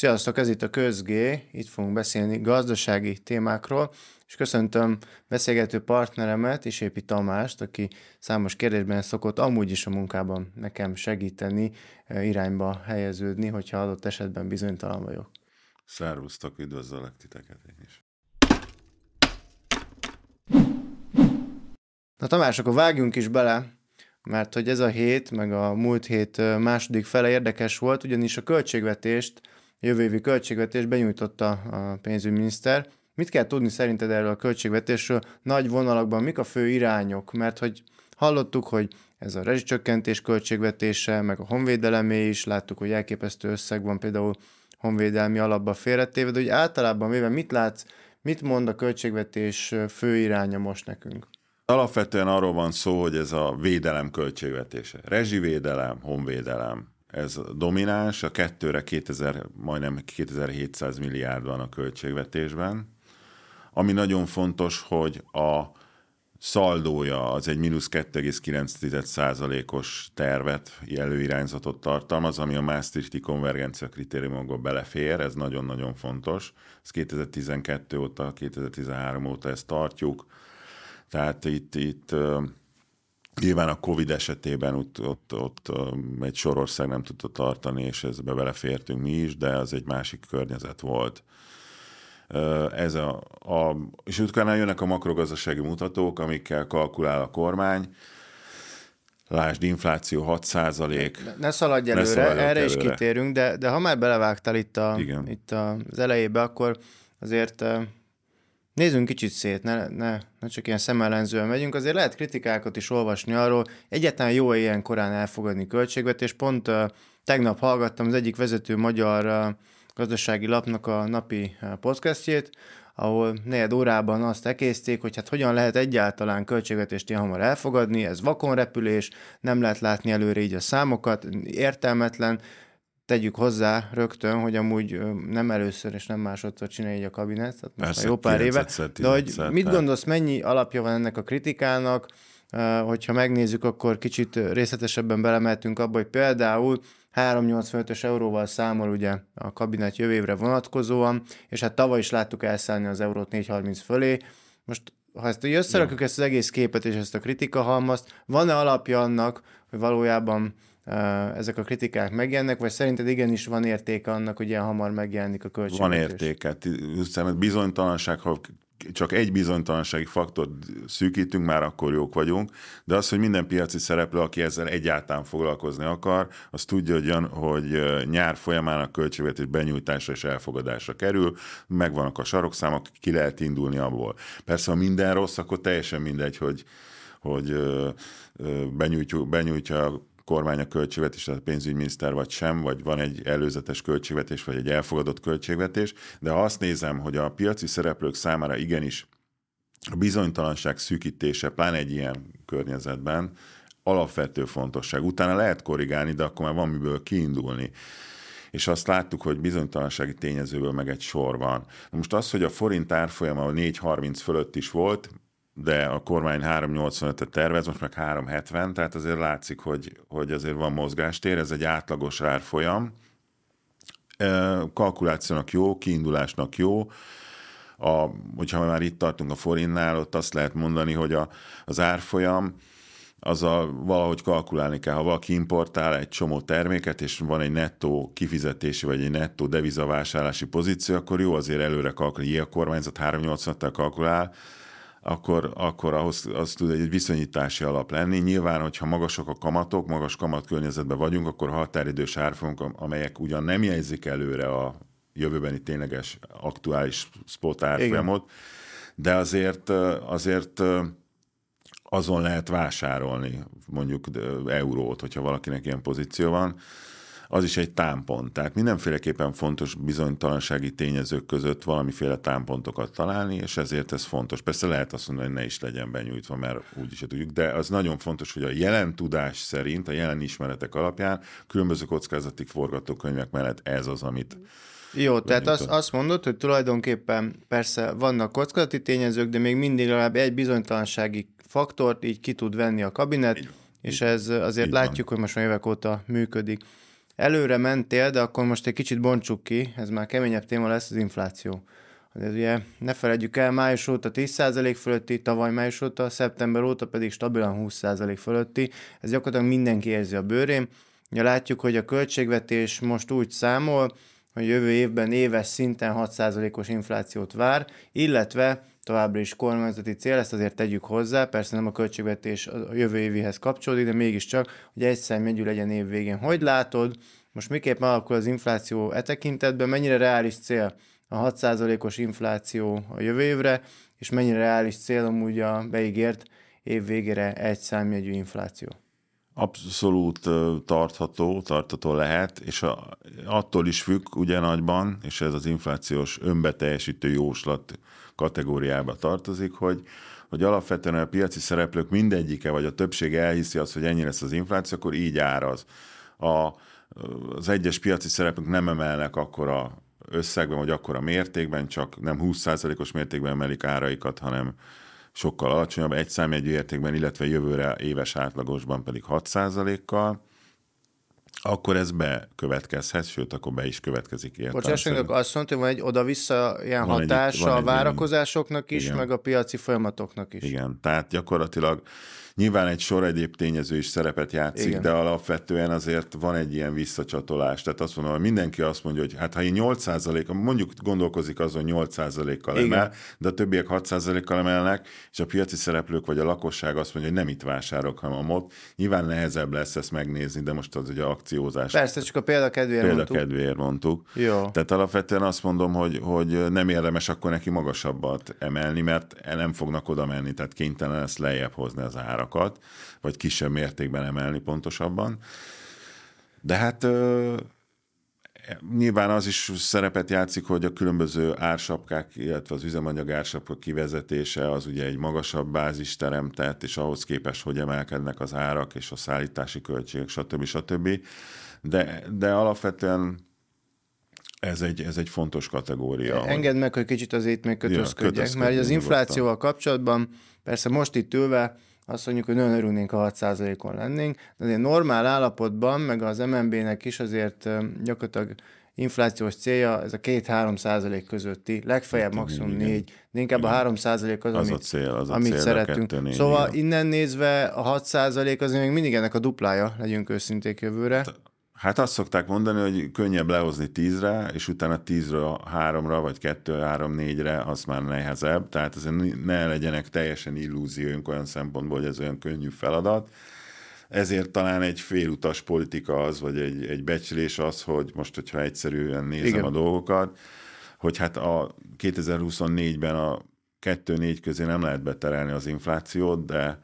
Sziasztok, ez itt a Közgé, itt fogunk beszélni gazdasági témákról, és köszöntöm beszélgető partneremet, Isépi Tamást, aki számos kérdésben szokott amúgy is a munkában nekem segíteni, e, irányba helyeződni, hogyha adott esetben bizonytalan vagyok. Szervusztok, üdvözöllek titeket én is. Na Tamás, akkor vágjunk is bele, mert hogy ez a hét, meg a múlt hét második fele érdekes volt, ugyanis a költségvetést jövő évi költségvetés benyújtotta a pénzügyminiszter. Mit kell tudni szerinted erről a költségvetésről? Nagy vonalakban mik a fő irányok? Mert hogy hallottuk, hogy ez a rezsicsökkentés költségvetése, meg a honvédelemé is, láttuk, hogy elképesztő összeg van például honvédelmi alapba félretéve, de hogy általában véve mit látsz, mit mond a költségvetés fő iránya most nekünk? Alapvetően arról van szó, hogy ez a védelem költségvetése. Rezsivédelem, honvédelem, ez domináns, a kettőre 2000, majdnem 2700 milliárd van a költségvetésben. Ami nagyon fontos, hogy a szaldója az egy mínusz 2,9%-os tervet, előirányzatot tartalmaz, ami a Maastrichti konvergencia kritériumokba belefér, ez nagyon-nagyon fontos. Ez 2012 óta, 2013 óta ezt tartjuk. Tehát itt, itt Nyilván a Covid esetében ott, ott, ott egy sorország nem tudta tartani, és ezbe belefértünk mi is, de az egy másik környezet volt. Ez a, a, és utána jönnek a makrogazdasági mutatók, amikkel kalkulál a kormány. Lásd, infláció 6 százalék. Ne, ne szaladj előre, ne szaladj erre előre. is kitérünk, de, de ha már belevágtál itt, a, Igen. itt a, az elejébe, akkor azért Nézzünk kicsit szét, ne, ne, ne csak ilyen szemellenzően megyünk, azért lehet kritikákat is olvasni arról, egyáltalán jó ilyen korán elfogadni költségvetés. Pont uh, tegnap hallgattam az egyik vezető magyar uh, gazdasági lapnak a napi uh, podcastjét, ahol negyed órában azt ekészték, hogy hát hogyan lehet egyáltalán költségvetést ilyen hamar elfogadni, ez vakonrepülés, nem lehet látni előre így a számokat, értelmetlen, tegyük hozzá rögtön, hogy amúgy nem először és nem másodszor csinálja a kabinet, tehát most Persze, jó pár éve. De hogy mit gondolsz, mennyi alapja van ennek a kritikának, hogyha megnézzük, akkor kicsit részletesebben belemeltünk abba, hogy például 385-ös euróval számol ugye a kabinet jövő évre vonatkozóan, és hát tavaly is láttuk elszállni az eurót 430 fölé. Most ha ezt összerakjuk ja. ezt az egész képet és ezt a kritika halmazt, van-e alapja annak, hogy valójában ezek a kritikák megjelennek, vagy szerinted igenis van értéke annak, hogy ilyen hamar megjelenik a költségvetés? Van értéke. Hiszen bizonytalanság, ha csak egy bizonytalansági faktort szűkítünk, már akkor jók vagyunk, de az, hogy minden piaci szereplő, aki ezzel egyáltalán foglalkozni akar, az tudja, hogy, hogy nyár folyamán a költségvetés benyújtásra és elfogadásra kerül, megvannak a sarokszámok, ki lehet indulni abból. Persze, ha minden rossz, akkor teljesen mindegy, hogy hogy benyújtja, benyújtja kormány a költségvetés, a pénzügyminiszter vagy sem, vagy van egy előzetes költségvetés, vagy egy elfogadott költségvetés, de ha azt nézem, hogy a piaci szereplők számára igenis a bizonytalanság szűkítése, pláne egy ilyen környezetben, alapvető fontosság. Utána lehet korrigálni, de akkor már van miből kiindulni és azt láttuk, hogy bizonytalansági tényezőből meg egy sor van. Most az, hogy a forint árfolyama 4,30 fölött is volt, de a kormány 3,85-et tervez, most meg 3,70, tehát azért látszik, hogy, hogy azért van mozgástér, ez egy átlagos árfolyam. Kalkulációnak jó, kiindulásnak jó, a, hogyha már itt tartunk a forintnál, ott azt lehet mondani, hogy a, az árfolyam az a, valahogy kalkulálni kell. Ha valaki importál egy csomó terméket, és van egy nettó kifizetési, vagy egy nettó devizavásárlási pozíció, akkor jó azért előre kalkulálni. Ilyen kormányzat 3,80-tal kalkulál, akkor, akkor ahhoz az tud egy viszonyítási alap lenni. Nyilván, hogyha magasak a kamatok, magas kamatkörnyezetben vagyunk, akkor határidős árfolyamok, amelyek ugyan nem jelzik előre a jövőbeni tényleges aktuális spot árfolyamot, de azért, azért azon lehet vásárolni mondjuk eurót, hogyha valakinek ilyen pozíció van az is egy támpont. Tehát mindenféleképpen fontos bizonytalansági tényezők között valamiféle támpontokat találni, és ezért ez fontos. Persze lehet azt mondani, hogy ne is legyen benyújtva, mert úgy is tudjuk, de az nagyon fontos, hogy a jelen tudás szerint, a jelen ismeretek alapján különböző kockázati forgatókönyvek mellett ez az, amit jó, tehát azt, azt mondod, hogy tulajdonképpen persze vannak kockázati tényezők, de még mindig legalább egy bizonytalansági faktort így ki tud venni a kabinet, így, és ez azért így látjuk, van. hogy most már évek óta működik. Előre mentél, de akkor most egy kicsit bontsuk ki, ez már keményebb téma lesz, az infláció. De ugye ne felejtjük el, május óta 10% fölötti, tavaly május óta, szeptember óta pedig stabilan 20% fölötti. Ez gyakorlatilag mindenki érzi a bőrén. Ugye látjuk, hogy a költségvetés most úgy számol, hogy jövő évben éves szinten 6%-os inflációt vár, illetve továbbra is kormányzati cél, ezt azért tegyük hozzá, persze nem a költségvetés a jövő évihez kapcsolódik, de mégiscsak, hogy egy számjegyű legyen év végén. Hogy látod, most miképp alakul az infláció e tekintetben, mennyire reális cél a 6%-os infláció a jövő évre, és mennyire reális cél amúgy a beígért év végére egy számjegyű infláció? Abszolút tartható, tartható lehet, és a, attól is függ ugye nagyban, és ez az inflációs önbeteljesítő jóslat kategóriába tartozik, hogy, hogy alapvetően a piaci szereplők mindegyike, vagy a többsége elhiszi azt, hogy ennyi lesz az infláció, akkor így áraz. A, az egyes piaci szereplők nem emelnek akkora összegben, vagy akkora mértékben, csak nem 20%-os mértékben emelik áraikat, hanem sokkal alacsonyabb, egy számjegyű értékben, illetve jövőre éves átlagosban pedig 6%-kal, akkor ez bekövetkezhet, sőt, akkor be is következik értelemszerűen. azt mondta, hogy van egy oda-vissza ilyen van hatása egy, a várakozásoknak is, igen. meg a piaci folyamatoknak is. Igen, tehát gyakorlatilag Nyilván egy sor egyéb tényező is szerepet játszik, Igen. de alapvetően azért van egy ilyen visszacsatolás. Tehát azt mondom, hogy mindenki azt mondja, hogy hát ha én 8 mondjuk gondolkozik azon 8% kal emel, de a többiek 6% kal emelnek, és a piaci szereplők vagy a lakosság azt mondja, hogy nem itt vásárok, hanem a MOT. Nyilván nehezebb lesz ezt megnézni, de most az ugye akciózás. Persze, csak a példa kedvéért példa mondtuk. mondtuk. Jó. Tehát alapvetően azt mondom, hogy, hogy nem érdemes akkor neki magasabbat emelni, mert nem fognak oda menni, tehát kénytelen lesz lejjebb hozni az árak árakat, vagy kisebb mértékben emelni pontosabban. De hát nyilván az is szerepet játszik, hogy a különböző ársapkák, illetve az üzemanyag ársapkák kivezetése az ugye egy magasabb bázis teremtett, és ahhoz képest, hogy emelkednek az árak és a szállítási költségek, stb. stb. De, de alapvetően ez egy, ez egy fontos kategória. Engedd meg, hogy kicsit azért még kötözködjek, ja, mert az inflációval kapcsolatban persze most itt ülve azt mondjuk, hogy nagyon örülnénk, ha 6%-on lennénk, de azért normál állapotban, meg az MNB-nek is azért gyakorlatilag inflációs célja ez a 2-3 százalék közötti, legfeljebb hát, maximum 4, de inkább igen. a 3 százalék az, az, amit, a cél, az a amit cél, szeretünk. A szóval igen. innen nézve a 6 százalék az még mindig ennek a duplája, legyünk őszinték jövőre. Hát, Hát azt szokták mondani, hogy könnyebb lehozni tízre, és utána tízről háromra, vagy kettő, három, négyre, az már nehezebb. Tehát azért ne legyenek teljesen illúzióink olyan szempontból, hogy ez olyan könnyű feladat. Ezért talán egy félutas politika az, vagy egy, egy becslés az, hogy most, hogyha egyszerűen nézem Igen. a dolgokat, hogy hát a 2024-ben a 2-4 közé nem lehet beterelni az inflációt, de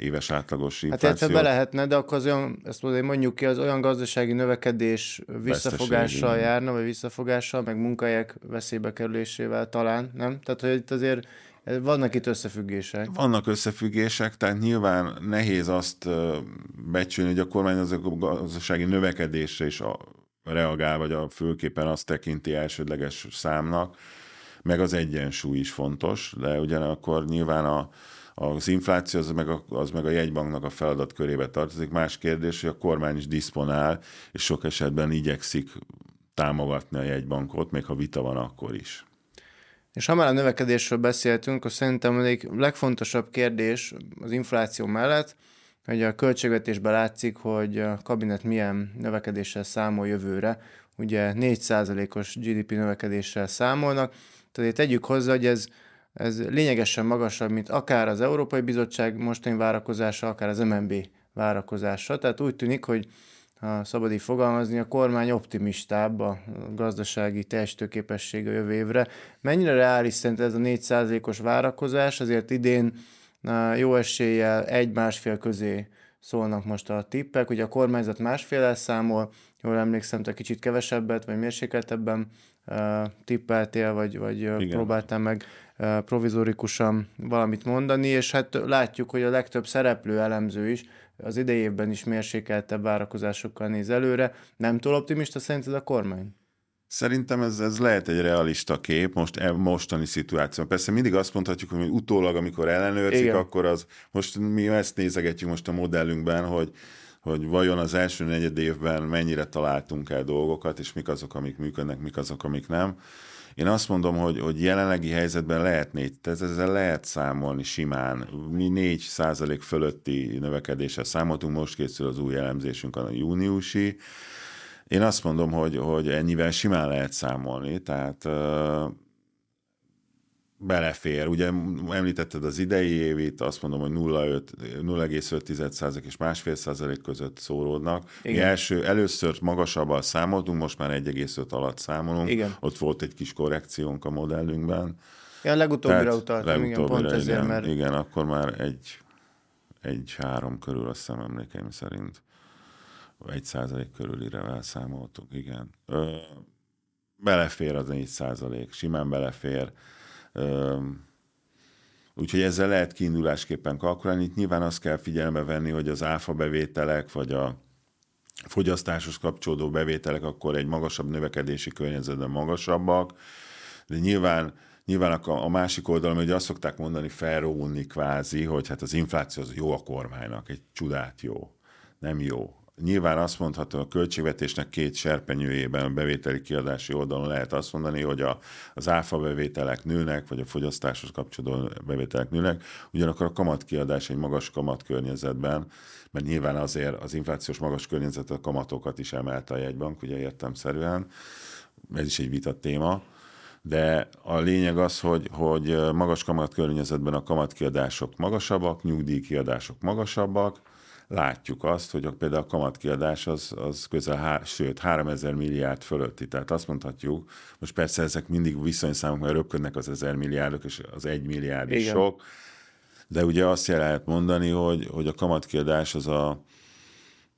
éves átlagos infláció. Hát be lehetne, de akkor az olyan, ezt mondjuk ki, az olyan gazdasági növekedés visszafogással járna, vagy visszafogással, meg munkahelyek veszélybe kerülésével talán, nem? Tehát, hogy itt azért vannak itt összefüggések. Vannak összefüggések, tehát nyilván nehéz azt becsülni, hogy a kormány az a gazdasági növekedésre is a, reagál, vagy a főképpen azt tekinti elsődleges számnak, meg az egyensúly is fontos, de ugyanakkor nyilván a, az infláció az meg a, az meg a jegybanknak a feladat körébe tartozik. Más kérdés, hogy a kormány is diszponál, és sok esetben igyekszik támogatni a jegybankot, még ha vita van akkor is. És ha már a növekedésről beszéltünk, akkor szerintem egy legfontosabb kérdés az infláció mellett, hogy a költségvetésben látszik, hogy a kabinet milyen növekedéssel számol jövőre. Ugye 4%-os GDP növekedéssel számolnak, tehát tegyük hozzá, hogy ez ez lényegesen magasabb, mint akár az Európai Bizottság mostani várakozása, akár az MNB várakozása. Tehát úgy tűnik, hogy ha szabad így fogalmazni, a kormány optimistább a gazdasági teljesítőképesség a jövő évre. Mennyire reális szerint ez a 4%-os várakozás? Azért idén jó eséllyel egy-másfél közé szólnak most a tippek. Ugye a kormányzat másfél számol, jól emlékszem, te kicsit kevesebbet, vagy mérsékeltebben tippeltél, vagy, vagy Igen. próbáltál meg provizorikusan valamit mondani, és hát látjuk, hogy a legtöbb szereplő elemző is az idejében is mérsékeltebb várakozásokkal néz előre. Nem túl optimista szerinted a kormány? Szerintem ez, ez lehet egy realista kép most e, mostani szituáció. Persze mindig azt mondhatjuk, hogy utólag, amikor ellenőrzik, Igen. akkor az, most mi ezt nézegetjük most a modellünkben, hogy hogy vajon az első negyed évben mennyire találtunk el dolgokat, és mik azok, amik működnek, mik azok, amik nem. Én azt mondom, hogy, hogy jelenlegi helyzetben lehet négy, tehát ezzel lehet számolni simán. Mi 4 százalék fölötti növekedéssel számoltunk, most készül az új elemzésünk a júniusi. Én azt mondom, hogy, hogy ennyivel simán lehet számolni, tehát belefér. Ugye említetted az idei évét, azt mondom, hogy 0,5 és másfél százalék között szóródnak. Igen. Mi első, először magasabbal számoltunk, most már 1,5 alatt számolunk. Igen. Ott volt egy kis korrekciónk a modellünkben. Ja, legutóbbira utaltam, igen, pont igen, ezért, mert... Igen, akkor már egy, egy három körül, azt hiszem emlékeim szerint. Egy százalék körülire számoltuk, igen. Ö, belefér az 4 százalék, simán belefér Úgyhogy ezzel lehet kiindulásképpen kalkulálni. Itt nyilván azt kell figyelembe venni, hogy az áfa bevételek, vagy a fogyasztáshoz kapcsolódó bevételek akkor egy magasabb növekedési környezetben magasabbak, de nyilván Nyilván a, másik oldalon, hogy azt szokták mondani, felrónni kvázi, hogy hát az infláció az jó a kormánynak, egy csodát jó, nem jó nyilván azt mondható, a költségvetésnek két serpenyőjében a bevételi kiadási oldalon lehet azt mondani, hogy a, az áfa bevételek nőnek, vagy a fogyasztáshoz kapcsolódó bevételek nőnek, ugyanakkor a kamatkiadás egy magas kamat környezetben, mert nyilván azért az inflációs magas környezet a kamatokat is emelte a jegybank, ugye értemszerűen, ez is egy vita téma, de a lényeg az, hogy, hogy magas kamat környezetben a kamatkiadások magasabbak, nyugdíjkiadások magasabbak, látjuk azt, hogy például a kamatkiadás az, az közel, há, sőt, 3000 milliárd fölötti. Tehát azt mondhatjuk, most persze ezek mindig viszonyszámok, mert röpködnek az 1000 milliárdok, és az 1 milliárd is sok, de ugye azt lehet mondani, hogy, hogy a kamatkiadás az a,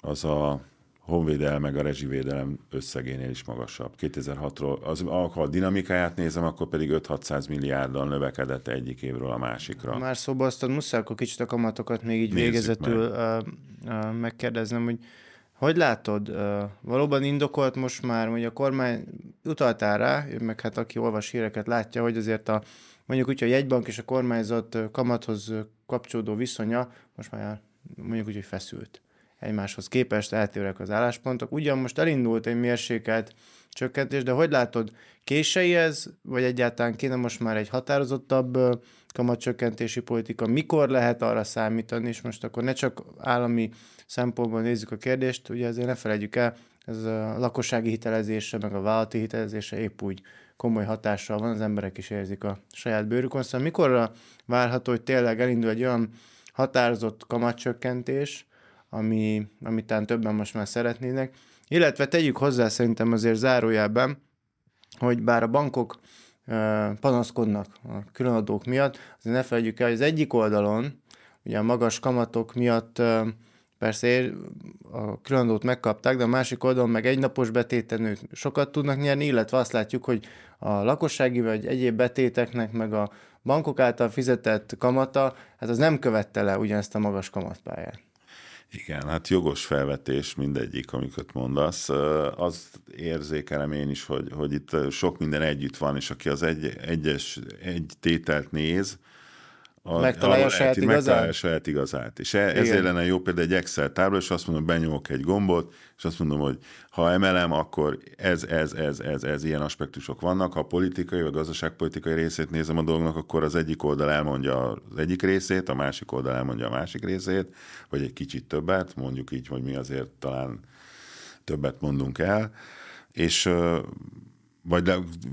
az a honvédelem meg a rezsivédelem összegénél is magasabb. 2006-ról, az, ha a dinamikáját nézem, akkor pedig 5-600 milliárddal növekedett egyik évről a másikra. Már szóba azt muszáj akkor kicsit a kamatokat még így Nézzük végezetül meg. Uh, uh, megkérdeznem, hogy hogy látod, uh, valóban indokolt most már, hogy a kormány utaltál rá, meg hát aki olvas híreket látja, hogy azért a mondjuk úgy, a jegybank és a kormányzat kamathoz kapcsolódó viszonya most már mondjuk úgy, hogy feszült egymáshoz képest eltérőek az álláspontok. Ugyan most elindult egy mérsékelt csökkentés, de hogy látod, kései ez, vagy egyáltalán kéne most már egy határozottabb kamatcsökkentési politika, mikor lehet arra számítani, és most akkor ne csak állami szempontból nézzük a kérdést, ugye azért ne felejtjük el, ez a lakossági hitelezése, meg a vállalati hitelezése épp úgy komoly hatással van, az emberek is érzik a saját bőrükön. Szóval mikorra várható, hogy tényleg elindul egy olyan határozott kamatcsökkentés, ami, amit talán többen most már szeretnének. Illetve tegyük hozzá szerintem azért zárójában, hogy bár a bankok panaszkodnak a különadók miatt, azért ne felejtjük el, hogy az egyik oldalon, ugye a magas kamatok miatt persze a különadót megkapták, de a másik oldalon meg egynapos betéten ők sokat tudnak nyerni, illetve azt látjuk, hogy a lakossági vagy egyéb betéteknek, meg a bankok által fizetett kamata, hát az nem követte le ugyanezt a magas kamatpályát. Igen, hát jogos felvetés mindegyik, amiket mondasz. Azt érzékelem én is, hogy, hogy itt sok minden együtt van, és aki az egy, egyes egy tételt néz, a, megtalálja a saját igazát? Megtalálja a saját igazát. És e, ezért lenne jó például egy Excel tábla, és azt mondom, benyomok egy gombot, és azt mondom, hogy ha emelem, akkor ez, ez, ez, ez, ez, ilyen aspektusok vannak. Ha a politikai vagy gazdaságpolitikai részét nézem a dolgnak, akkor az egyik oldal elmondja az egyik részét, a másik oldal elmondja a másik részét, vagy egy kicsit többet, mondjuk így, hogy mi azért talán többet mondunk el. És vagy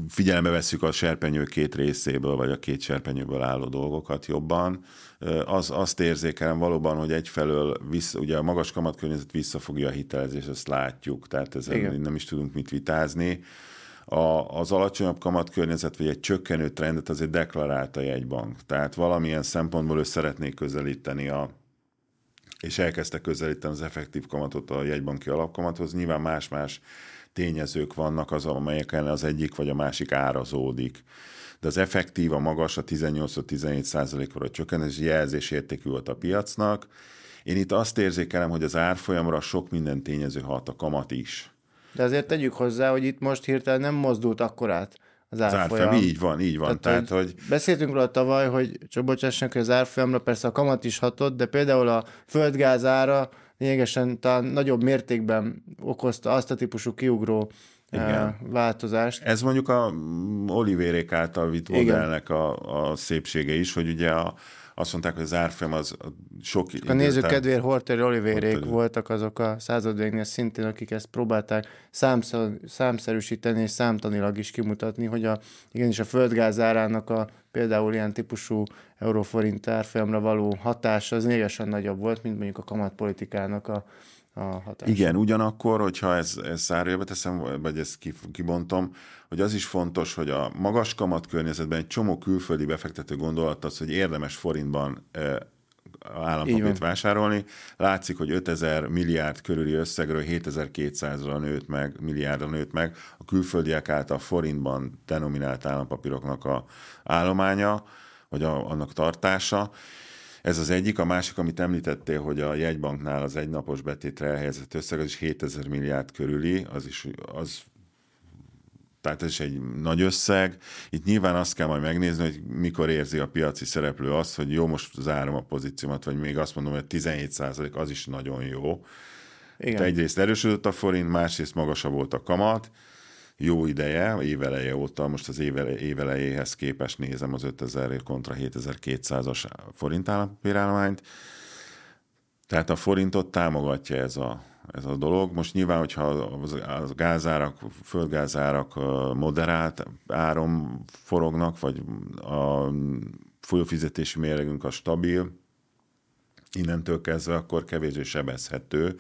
figyelembe veszük a serpenyő két részéből, vagy a két serpenyőből álló dolgokat jobban, az, azt érzékelem valóban, hogy egyfelől vissza, ugye a magas kamatkörnyezet visszafogja a hitelezést, ezt látjuk, tehát Igen. nem is tudunk mit vitázni. A, az alacsonyabb kamatkörnyezet, vagy egy csökkenő trendet azért deklarálta a jegybank. Tehát valamilyen szempontból ő szeretnék közelíteni a, és elkezdte közelíteni az effektív kamatot a jegybanki alapkamathoz. Nyilván más-más tényezők vannak, az, amelyeken az egyik vagy a másik árazódik. De az effektív, a magas, a 18-17 százalékra csökkenés jelzés értékű volt a piacnak. Én itt azt érzékelem, hogy az árfolyamra sok minden tényező hat, a kamat is. De azért tegyük hozzá, hogy itt most hirtelen nem mozdult akkorát az árfolyam. Az árfolyam, így van, így van. Tehát, Tehát hogy... Beszéltünk róla tavaly, hogy csak bocsássanak, hogy az árfolyamra persze a kamat is hatott, de például a földgáz ára lényegesen talán nagyobb mértékben okozta azt a típusú kiugró Igen. változást. Ez mondjuk a Olivérék által vitt modellnek a, a szépsége is, hogy ugye a, azt mondták, hogy az árfolyam az sok... A nézők kedvéért Horter Olivérék Horter. voltak azok a századvégnél szintén, akik ezt próbálták számszer, számszerűsíteni és számtanilag is kimutatni, hogy a, igenis a földgáz árának a például ilyen típusú euróforint árfolyamra való hatása az lényegesen nagyobb volt, mint mondjuk a kamatpolitikának a, a hatása. Igen, ugyanakkor, hogyha ez, ez szárjába teszem, vagy ezt kibontom, hogy az is fontos, hogy a magas kamat környezetben egy csomó külföldi befektető gondolat az, hogy érdemes forintban állampapírt vásárolni. Látszik, hogy 5000 milliárd körüli összegről 7200-ra nőtt meg, milliárdra nőtt meg a külföldiek által forintban denominált állampapíroknak a állománya, vagy a, annak tartása. Ez az egyik, a másik, amit említettél, hogy a jegybanknál az egynapos betétre elhelyezett összeg, az is 7000 milliárd körüli, az is az tehát ez is egy nagy összeg. Itt nyilván azt kell majd megnézni, hogy mikor érzi a piaci szereplő azt, hogy jó, most zárom a pozíciómat, vagy még azt mondom, hogy 17 az is nagyon jó. Igen. Tehát egyrészt erősödött a forint, másrészt magasabb volt a kamat, jó ideje, éveleje óta, most az évele, évelejéhez képest nézem az 5000 kontra 7200-as forint állampapírállományt, tehát a forintot támogatja ez a, ez a dolog. Most nyilván, hogyha a gázárak, földgázárak moderált áron forognak, vagy a folyófizetési mérlegünk a stabil, innentől kezdve akkor kevésbé sebezhető,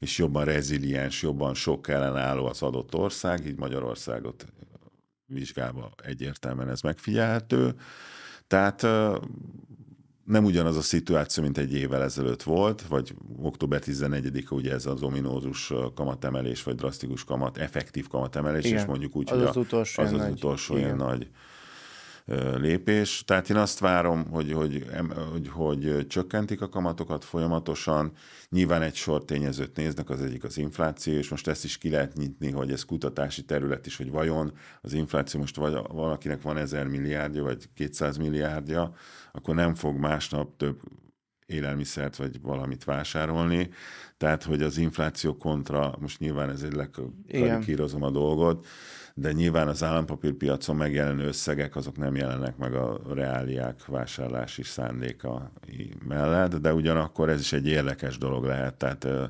és jobban reziliens, jobban sok ellenálló az adott ország, így Magyarországot vizsgálva egyértelműen ez megfigyelhető. Tehát nem ugyanaz a szituáció, mint egy évvel ezelőtt volt, vagy október 14-e ugye ez az ominózus kamatemelés, vagy drasztikus kamat, effektív kamatemelés, Igen, és mondjuk úgy, az hogy az, utolsó az, az utolsó ilyen nagy lépés. Tehát én azt várom, hogy, hogy, hogy, hogy csökkentik a kamatokat folyamatosan. Nyilván egy sor tényezőt néznek, az egyik az infláció, és most ezt is ki lehet nyitni, hogy ez kutatási terület is, hogy vajon az infláció most vagy valakinek van 1000 milliárdja, vagy 200 milliárdja, akkor nem fog másnap több élelmiszert vagy valamit vásárolni. Tehát, hogy az infláció kontra, most nyilván ez egy lekarikírozom a dolgot, de nyilván az állampapírpiacon megjelenő összegek, azok nem jelennek meg a reáliák vásárlási szándéka mellett, de ugyanakkor ez is egy érdekes dolog lehet, tehát ö,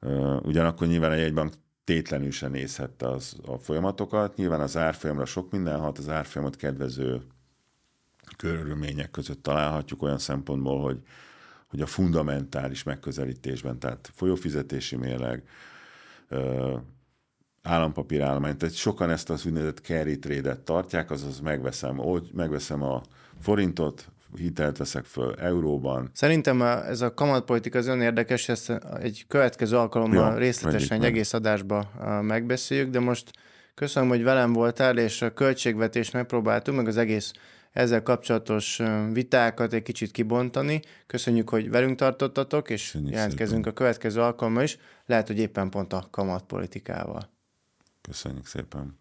ö, ugyanakkor nyilván a jegybank tétlenül sem nézhette az, a folyamatokat. Nyilván az árfolyamra sok minden hat, az árfolyamot kedvező körülmények között találhatjuk olyan szempontból, hogy, hogy a fundamentális megközelítésben, tehát folyófizetési mérleg, állampapírállomány, tehát sokan ezt az úgynevezett carry trade-et tartják, azaz megveszem, megveszem a forintot, hitelt veszek föl euróban. Szerintem ez a kamatpolitika az olyan érdekes, ezt egy következő alkalommal ja, részletesen egy egész adásba megbeszéljük, de most köszönöm, hogy velem voltál, és a költségvetést megpróbáltuk, meg az egész ezzel kapcsolatos vitákat egy kicsit kibontani. Köszönjük, hogy velünk tartottatok, és Köszönjük jelentkezünk szépen. a következő alkalommal is, lehet, hogy éppen pont a kamatpolitikával. Köszönjük szépen.